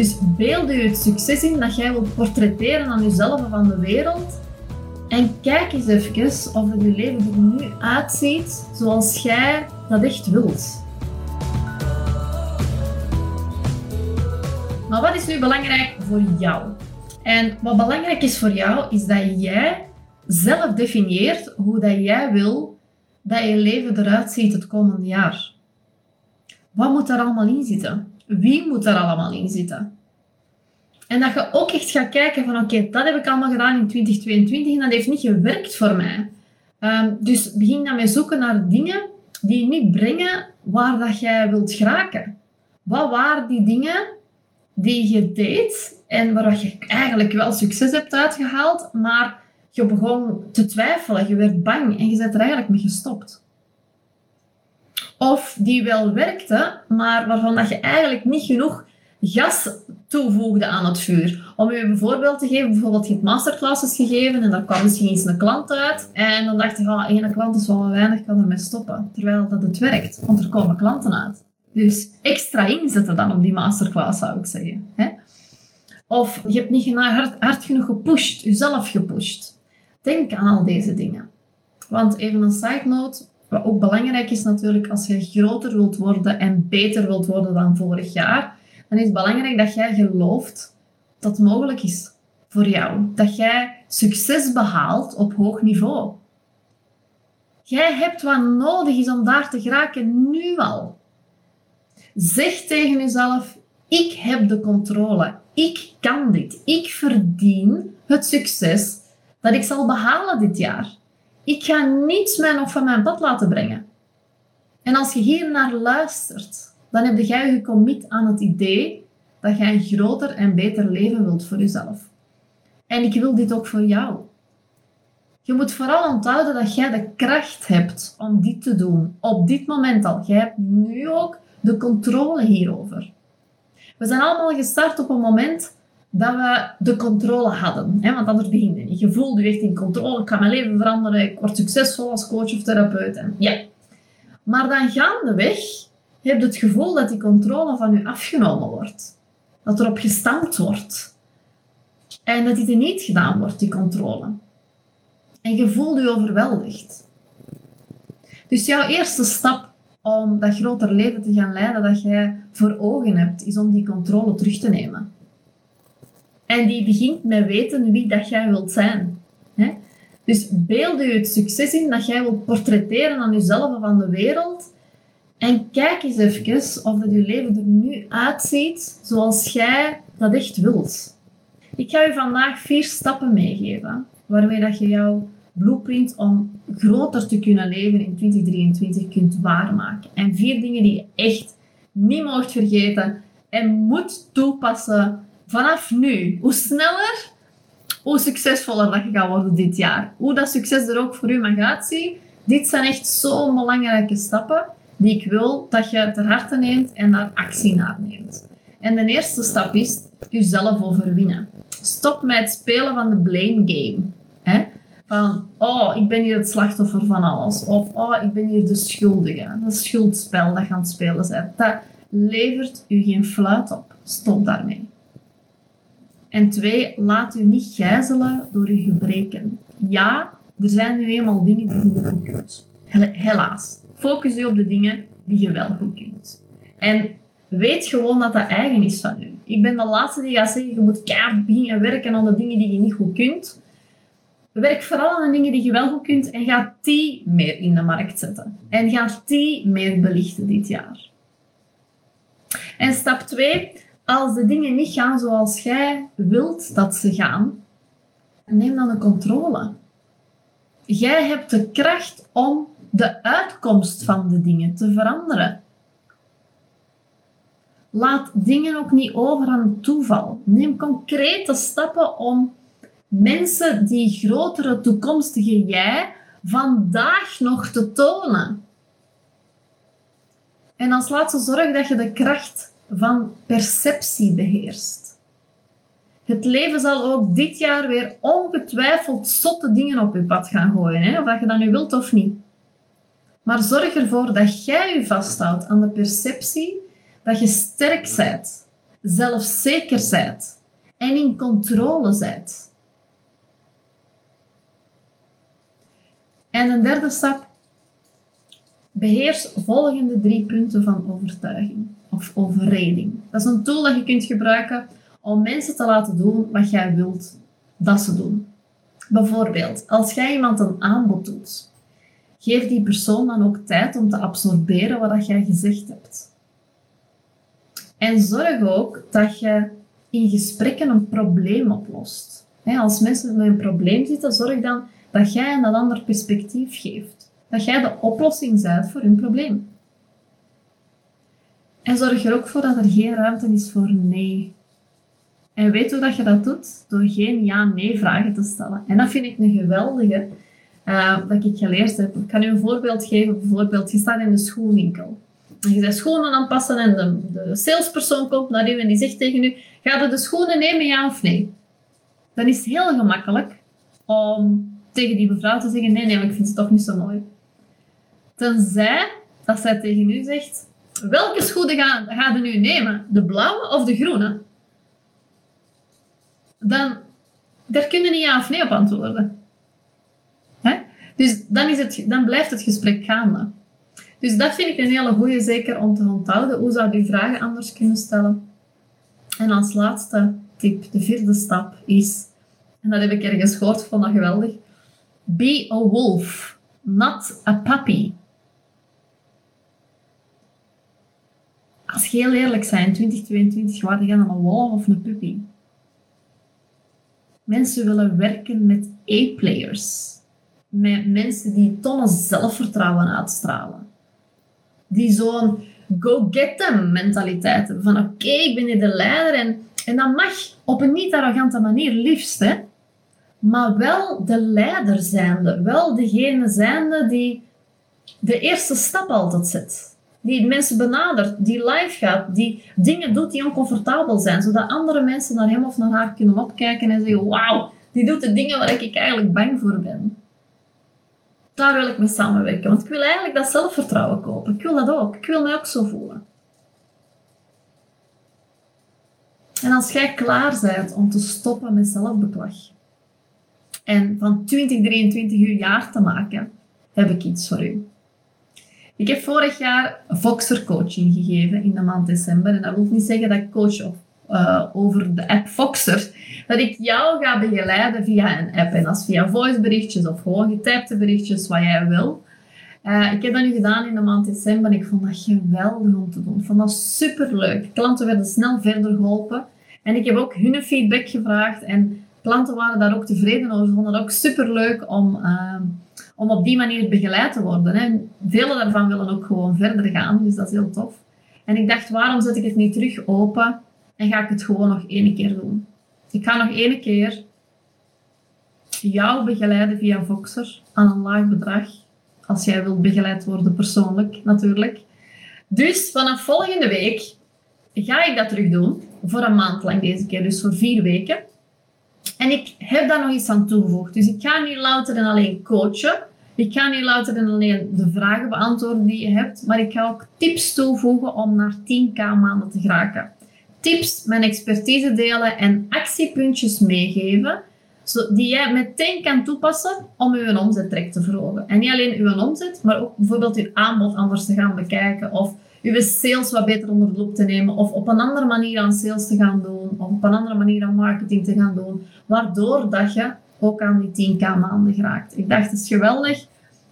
Dus beeld je het succes in dat jij wilt portretteren aan jezelf of aan de wereld. En kijk eens even of het je leven er nu uitziet zoals jij dat echt wilt. Maar wat is nu belangrijk voor jou? En wat belangrijk is voor jou, is dat jij zelf definieert hoe dat jij wil dat je leven eruit ziet het komende jaar. Wat moet daar allemaal in zitten? Wie moet daar allemaal in zitten? En dat je ook echt gaat kijken van oké, dat heb ik allemaal gedaan in 2022 en dat heeft niet gewerkt voor mij. Um, dus begin dan zoeken naar dingen die niet brengen waar dat jij wilt geraken. Wat waren die dingen die je deed en waar je eigenlijk wel succes hebt uitgehaald, maar je begon te twijfelen, je werd bang en je bent er eigenlijk mee gestopt. Of die wel werkte, maar waarvan dat je eigenlijk niet genoeg gas toevoegde aan het vuur. Om je een voorbeeld te geven, bijvoorbeeld je hebt masterclasses gegeven en daar kwam misschien eens een klant uit. En dan dacht je, ah, ene klant is wel weinig, kan ermee stoppen. Terwijl dat het werkt, want er komen klanten uit. Dus extra inzetten dan op die masterclass, zou ik zeggen. Hè? Of je hebt niet hard, hard genoeg gepusht, jezelf gepusht. Denk aan al deze dingen. Want even een side note, wat ook belangrijk is natuurlijk, als je groter wilt worden en beter wilt worden dan vorig jaar, dan is het belangrijk dat jij gelooft dat het mogelijk is voor jou. Dat jij succes behaalt op hoog niveau. Jij hebt wat nodig is om daar te geraken nu al. Zeg tegen jezelf: ik heb de controle. Ik kan dit. Ik verdien het succes dat ik zal behalen dit jaar. Ik ga niets mij nog van mijn pad laten brengen. En als je hier naar luistert, dan heb jij gecommit aan het idee dat jij een groter en beter leven wilt voor jezelf. En ik wil dit ook voor jou. Je moet vooral onthouden dat jij de kracht hebt om dit te doen. Op dit moment al. Jij hebt nu ook de controle hierover. We zijn allemaal gestart op een moment dat we de controle hadden. Hè? Want anders begin je niet. Je voelt je echt in controle. Ik ga mijn leven veranderen. Ik word succesvol als coach of therapeut. En ja. Maar dan gaandeweg heb je het gevoel dat die controle van je afgenomen wordt. Dat erop gestampt wordt. En dat dit er niet gedaan wordt, die controle. En je voelt je overweldigd. Dus jouw eerste stap om dat groter leven te gaan leiden dat jij voor ogen hebt, is om die controle terug te nemen. En die begint met weten wie dat jij wilt zijn. Hè? Dus beeld je het succes in dat jij wilt portretteren aan jezelf of aan de wereld. En kijk eens even of dat je leven er nu uitziet zoals jij dat echt wilt. Ik ga je vandaag vier stappen meegeven waarmee dat je jouw blueprint om groter te kunnen leven in 2023 kunt waarmaken. En vier dingen die je echt niet mocht vergeten en moet toepassen vanaf nu. Hoe sneller, hoe succesvoller dat je gaat worden dit jaar. Hoe dat succes er ook voor u mag uitzien. Dit zijn echt zo'n belangrijke stappen die ik wil dat je ter harte neemt en daar actie naar neemt. En de eerste stap is jezelf overwinnen. Stop met het spelen van de blame game. Hè? Van, oh, ik ben hier het slachtoffer van alles. Of, oh, ik ben hier de schuldige. Dat schuldspel dat je aan het spelen bent. Dat levert u geen fluit op. Stop daarmee. En twee, laat u niet gijzelen door uw gebreken. Ja, er zijn nu eenmaal dingen die je niet goed kunt. Helaas. Focus u op de dingen die je wel goed kunt. En weet gewoon dat dat eigen is van u. Ik ben de laatste die gaat zeggen, je moet keihard beginnen werken aan de dingen die je niet goed kunt. Werk vooral aan de dingen die je wel goed kunt en ga die meer in de markt zetten. En ga die meer belichten dit jaar. En stap 2, als de dingen niet gaan zoals jij wilt dat ze gaan, neem dan de controle. Jij hebt de kracht om de uitkomst van de dingen te veranderen. Laat dingen ook niet over aan toeval. Neem concrete stappen om mensen die grotere toekomstige jij vandaag nog te tonen. En als laatste zorg dat je de kracht van perceptie beheerst. Het leven zal ook dit jaar weer ongetwijfeld zotte dingen op je pad gaan gooien, hè? of dat je dat nu wilt of niet. Maar zorg ervoor dat jij je vasthoudt aan de perceptie dat je sterk bent. zelfzeker bent en in controle bent. En een derde stap, beheers volgende drie punten van overtuiging of overreding. Dat is een tool dat je kunt gebruiken om mensen te laten doen wat jij wilt dat ze doen. Bijvoorbeeld, als jij iemand een aanbod doet, geef die persoon dan ook tijd om te absorberen wat jij gezegd hebt. En zorg ook dat je in gesprekken een probleem oplost. Als mensen met een probleem zitten, zorg dan dat jij een ander perspectief geeft. Dat jij de oplossing bent voor hun probleem. En zorg er ook voor dat er geen ruimte is voor nee. En weet hoe dat je dat doet? Door geen ja-nee vragen te stellen. En dat vind ik een geweldige uh, dat ik geleerd heb. Ik kan u een voorbeeld geven. Bijvoorbeeld, je staat in de schoenwinkel. En je bent schoenen aan het passen en de, de salespersoon komt naar u en die zegt tegen u, ga je de schoenen nemen, ja of nee? Dan is het heel gemakkelijk om tegen die mevrouw te zeggen, nee, nee, ik vind ze toch niet zo mooi. Tenzij dat zij tegen u zegt, welke schoenen gaan, u nu nemen? De blauwe of de groene? Dan, daar kun je niet ja of nee op antwoorden. Hè? Dus dan, is het, dan blijft het gesprek gaande. Dus dat vind ik een hele goede, zeker om te onthouden. Hoe zou je vragen anders kunnen stellen? En als laatste tip, de vierde stap is, en dat heb ik ergens gehoord, vond dat geweldig. Be a wolf, not a puppy. Als je heel eerlijk zijn, in 2022, waar je dan een wolf of een puppy? Mensen willen werken met A-players. Met mensen die tonnen zelfvertrouwen uitstralen die zo'n go-get-them mentaliteit hebben. Van oké, ik ben hier de leider en, en dat mag op een niet arrogante manier liefst, hè. Maar wel de leider zijnde. Wel degene zijnde die de eerste stap altijd zet. Die mensen benadert, die live gaat, die dingen doet die oncomfortabel zijn. Zodat andere mensen naar hem of naar haar kunnen opkijken en zeggen, wauw, die doet de dingen waar ik eigenlijk bang voor ben daar wil ik mee samenwerken. Want ik wil eigenlijk dat zelfvertrouwen kopen. Ik wil dat ook. Ik wil mij ook zo voelen. En als jij klaar bent om te stoppen met zelfbeklag en van 2023 uur jaar te maken, heb ik iets voor u. Ik heb vorig jaar Voxer coaching gegeven in de maand december. En dat wil niet zeggen dat ik coach uh, over de app Foxer, dat ik jou ga begeleiden via een app. En dat is via voiceberichtjes of gewoon getypte berichtjes, wat jij wil. Uh, ik heb dat nu gedaan in de maand december en ik vond dat geweldig om te doen. Ik vond dat superleuk. Klanten werden snel verder geholpen. En ik heb ook hun feedback gevraagd en klanten waren daar ook tevreden over. Ze vonden het ook superleuk om, uh, om op die manier begeleid te worden. Hè. Daarvan willen ook gewoon verder gaan, dus dat is heel tof. En ik dacht, waarom zet ik het niet terug open en ga ik het gewoon nog één keer doen. Ik ga nog één keer jou begeleiden via Voxer aan een laag bedrag. Als jij wilt begeleid worden persoonlijk, natuurlijk. Dus vanaf volgende week ga ik dat terug doen. Voor een maand lang deze keer, dus voor vier weken. En ik heb daar nog iets aan toegevoegd. Dus ik ga niet louter en alleen coachen. Ik ga niet louter en alleen de vragen beantwoorden die je hebt. Maar ik ga ook tips toevoegen om naar 10k maanden te geraken tips, mijn expertise delen en actiepuntjes meegeven die jij meteen kan toepassen om je omzettrek te verhogen. En niet alleen uw omzet, maar ook bijvoorbeeld uw aanbod anders te gaan bekijken of uw sales wat beter onder de loep te nemen of op een andere manier aan sales te gaan doen of op een andere manier aan marketing te gaan doen, waardoor dat je ook aan die 10k maanden geraakt. Ik dacht, het is geweldig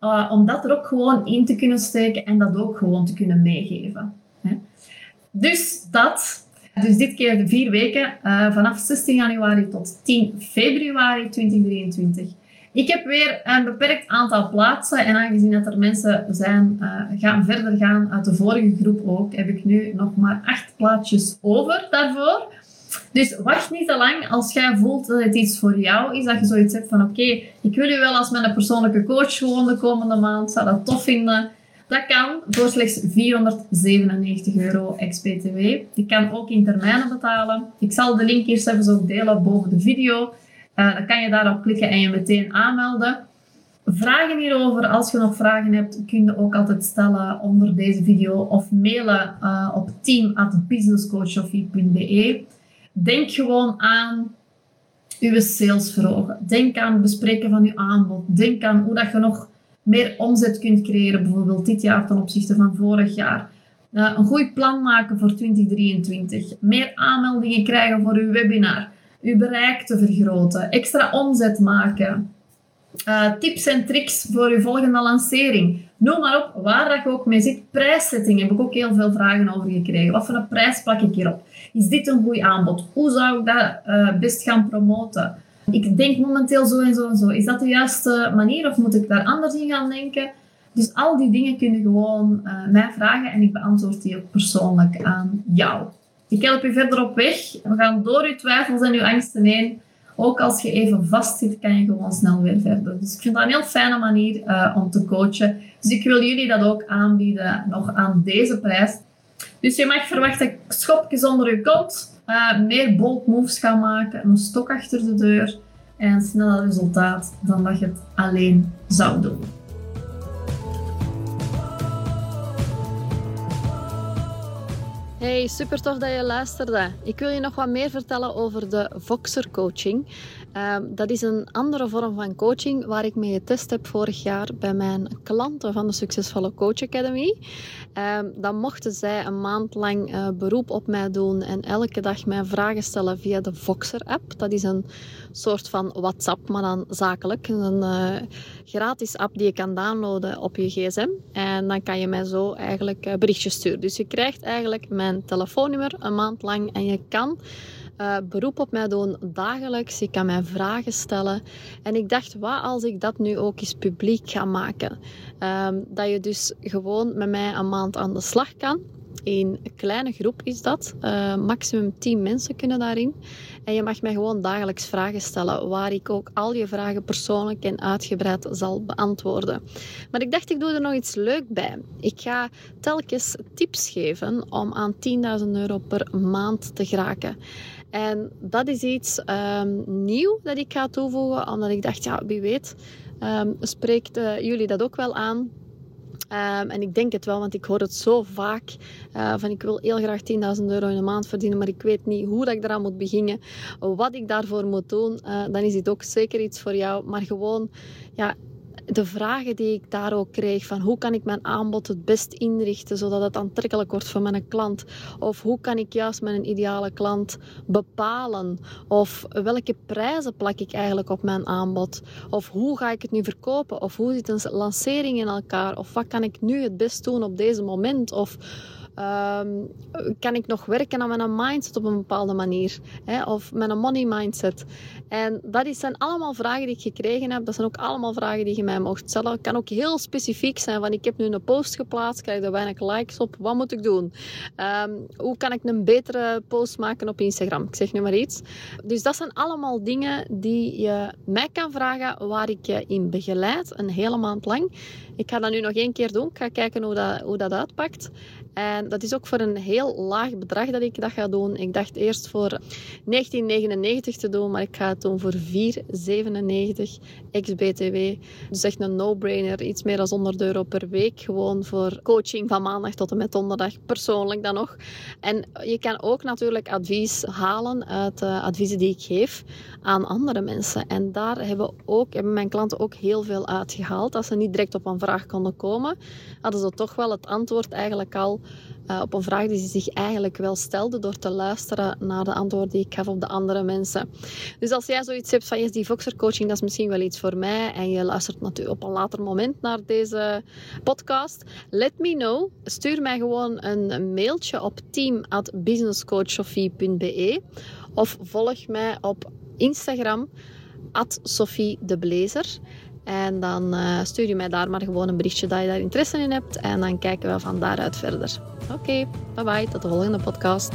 uh, om dat er ook gewoon in te kunnen steken en dat ook gewoon te kunnen meegeven. Hè. Dus dat dus dit keer de vier weken, uh, vanaf 16 januari tot 10 februari 2023. Ik heb weer een beperkt aantal plaatsen en aangezien dat er mensen zijn, uh, gaan verder gaan uit de vorige groep ook, heb ik nu nog maar acht plaatsjes over daarvoor. Dus wacht niet te lang als jij voelt dat het iets voor jou is, dat je zoiets hebt van oké, ik wil u wel als mijn persoonlijke coach gewoon de komende maand, zou dat tof vinden. Dat kan voor slechts 497 euro ex-BTW. Je kan ook in termijnen betalen. Ik zal de link hier zelfs ook delen boven de video. Uh, dan kan je daarop klikken en je meteen aanmelden. vragen hierover, als je nog vragen hebt, kun je ook altijd stellen onder deze video of mailen uh, op team.businesscoachsofie.be. Denk gewoon aan uw sales verhogen. Denk aan het bespreken van uw aanbod. Denk aan hoe dat je nog meer omzet kunt creëren, bijvoorbeeld dit jaar ten opzichte van vorig jaar. Uh, een goed plan maken voor 2023. Meer aanmeldingen krijgen voor uw webinar. Uw bereik te vergroten. Extra omzet maken. Uh, tips en tricks voor uw volgende lancering. Noem maar op, waar dat ook mee zit. Prijssetting heb ik ook heel veel vragen over gekregen. Wat voor een prijs plak ik hierop? Is dit een goed aanbod? Hoe zou ik dat uh, best gaan promoten? Ik denk momenteel zo en zo en zo. Is dat de juiste manier of moet ik daar anders in gaan denken? Dus al die dingen kun je gewoon uh, mij vragen en ik beantwoord die ook persoonlijk aan jou. Ik help je verder op weg. We gaan door uw twijfels en uw angsten heen. Ook als je even vastzit, kan je gewoon snel weer verder. Dus ik vind dat een heel fijne manier uh, om te coachen. Dus ik wil jullie dat ook aanbieden, nog aan deze prijs. Dus je mag verwachten schopjes onder je kont, uh, meer bold moves gaan maken, een stok achter de deur en een sneller resultaat dan dat je het alleen zou doen. Hey, super tof dat je luisterde. Ik wil je nog wat meer vertellen over de Voxer coaching. Um, dat is een andere vorm van coaching waar ik mee getest heb vorig jaar bij mijn klanten van de Succesvolle Coach Academy. Um, dan mochten zij een maand lang uh, beroep op mij doen en elke dag mijn vragen stellen via de Voxer app. Dat is een soort van WhatsApp, maar dan zakelijk. Een uh, gratis app die je kan downloaden op je gsm. En dan kan je mij zo eigenlijk uh, berichtjes sturen. Dus je krijgt eigenlijk mijn telefoonnummer een maand lang en je kan uh, beroep op mij doen dagelijks. Je kan mij vragen stellen. En ik dacht, wat als ik dat nu ook eens publiek ga maken? Um, dat je dus gewoon met mij een maand aan de slag kan. In een kleine groep is dat. Uh, maximum 10 mensen kunnen daarin. En je mag mij gewoon dagelijks vragen stellen, waar ik ook al je vragen persoonlijk en uitgebreid zal beantwoorden. Maar ik dacht, ik doe er nog iets leuk bij. Ik ga telkens tips geven om aan 10.000 euro per maand te geraken. En dat is iets um, nieuw dat ik ga toevoegen, omdat ik dacht, ja, wie weet, um, spreekt uh, jullie dat ook wel aan. Um, en ik denk het wel, want ik hoor het zo vaak. Uh, van ik wil heel graag 10.000 euro in een maand verdienen, maar ik weet niet hoe dat ik eraan moet beginnen. Wat ik daarvoor moet doen. Uh, dan is dit ook zeker iets voor jou. Maar gewoon, ja, de vragen die ik daar ook kreeg van hoe kan ik mijn aanbod het best inrichten zodat het aantrekkelijk wordt voor mijn klant? Of hoe kan ik juist mijn ideale klant bepalen? Of welke prijzen plak ik eigenlijk op mijn aanbod? Of hoe ga ik het nu verkopen? Of hoe zit een lancering in elkaar? Of wat kan ik nu het best doen op deze moment? Of Um, kan ik nog werken aan mijn mindset op een bepaalde manier? Hè? Of mijn money mindset? En dat zijn allemaal vragen die ik gekregen heb. Dat zijn ook allemaal vragen die je mij mocht stellen. Het kan ook heel specifiek zijn van ik heb nu een post geplaatst, krijg er weinig likes op. Wat moet ik doen? Um, hoe kan ik een betere post maken op Instagram? Ik zeg nu maar iets. Dus dat zijn allemaal dingen die je mij kan vragen, waar ik je in begeleid, een hele maand lang. Ik ga dat nu nog één keer doen. Ik ga kijken hoe dat, hoe dat uitpakt. En dat is ook voor een heel laag bedrag dat ik dat ga doen. Ik dacht eerst voor 19,99 te doen, maar ik ga het doen voor 4,97 ex-BTW. Dus echt een no-brainer. Iets meer dan 100 euro per week. Gewoon voor coaching van maandag tot en met donderdag. Persoonlijk dan nog. En je kan ook natuurlijk advies halen uit de adviezen die ik geef aan andere mensen. En daar hebben, ook, hebben mijn klanten ook heel veel uitgehaald. Als ze niet direct op een vraag konden komen, hadden ze toch wel het antwoord eigenlijk al uh, op een vraag die ze zich eigenlijk wel stelde door te luisteren naar de antwoorden die ik gaf op de andere mensen. Dus als jij zoiets hebt van yes, die Voxer coaching, dat is misschien wel iets voor mij en je luistert natuurlijk op een later moment naar deze podcast, let me know. Stuur mij gewoon een mailtje op team@businesscoachsofie.be of volg mij op Instagram Sophie de Blazer. En dan uh, stuur je mij daar maar gewoon een berichtje dat je daar interesse in hebt. En dan kijken we van daaruit verder. Oké, okay, bye bye. Tot de volgende podcast.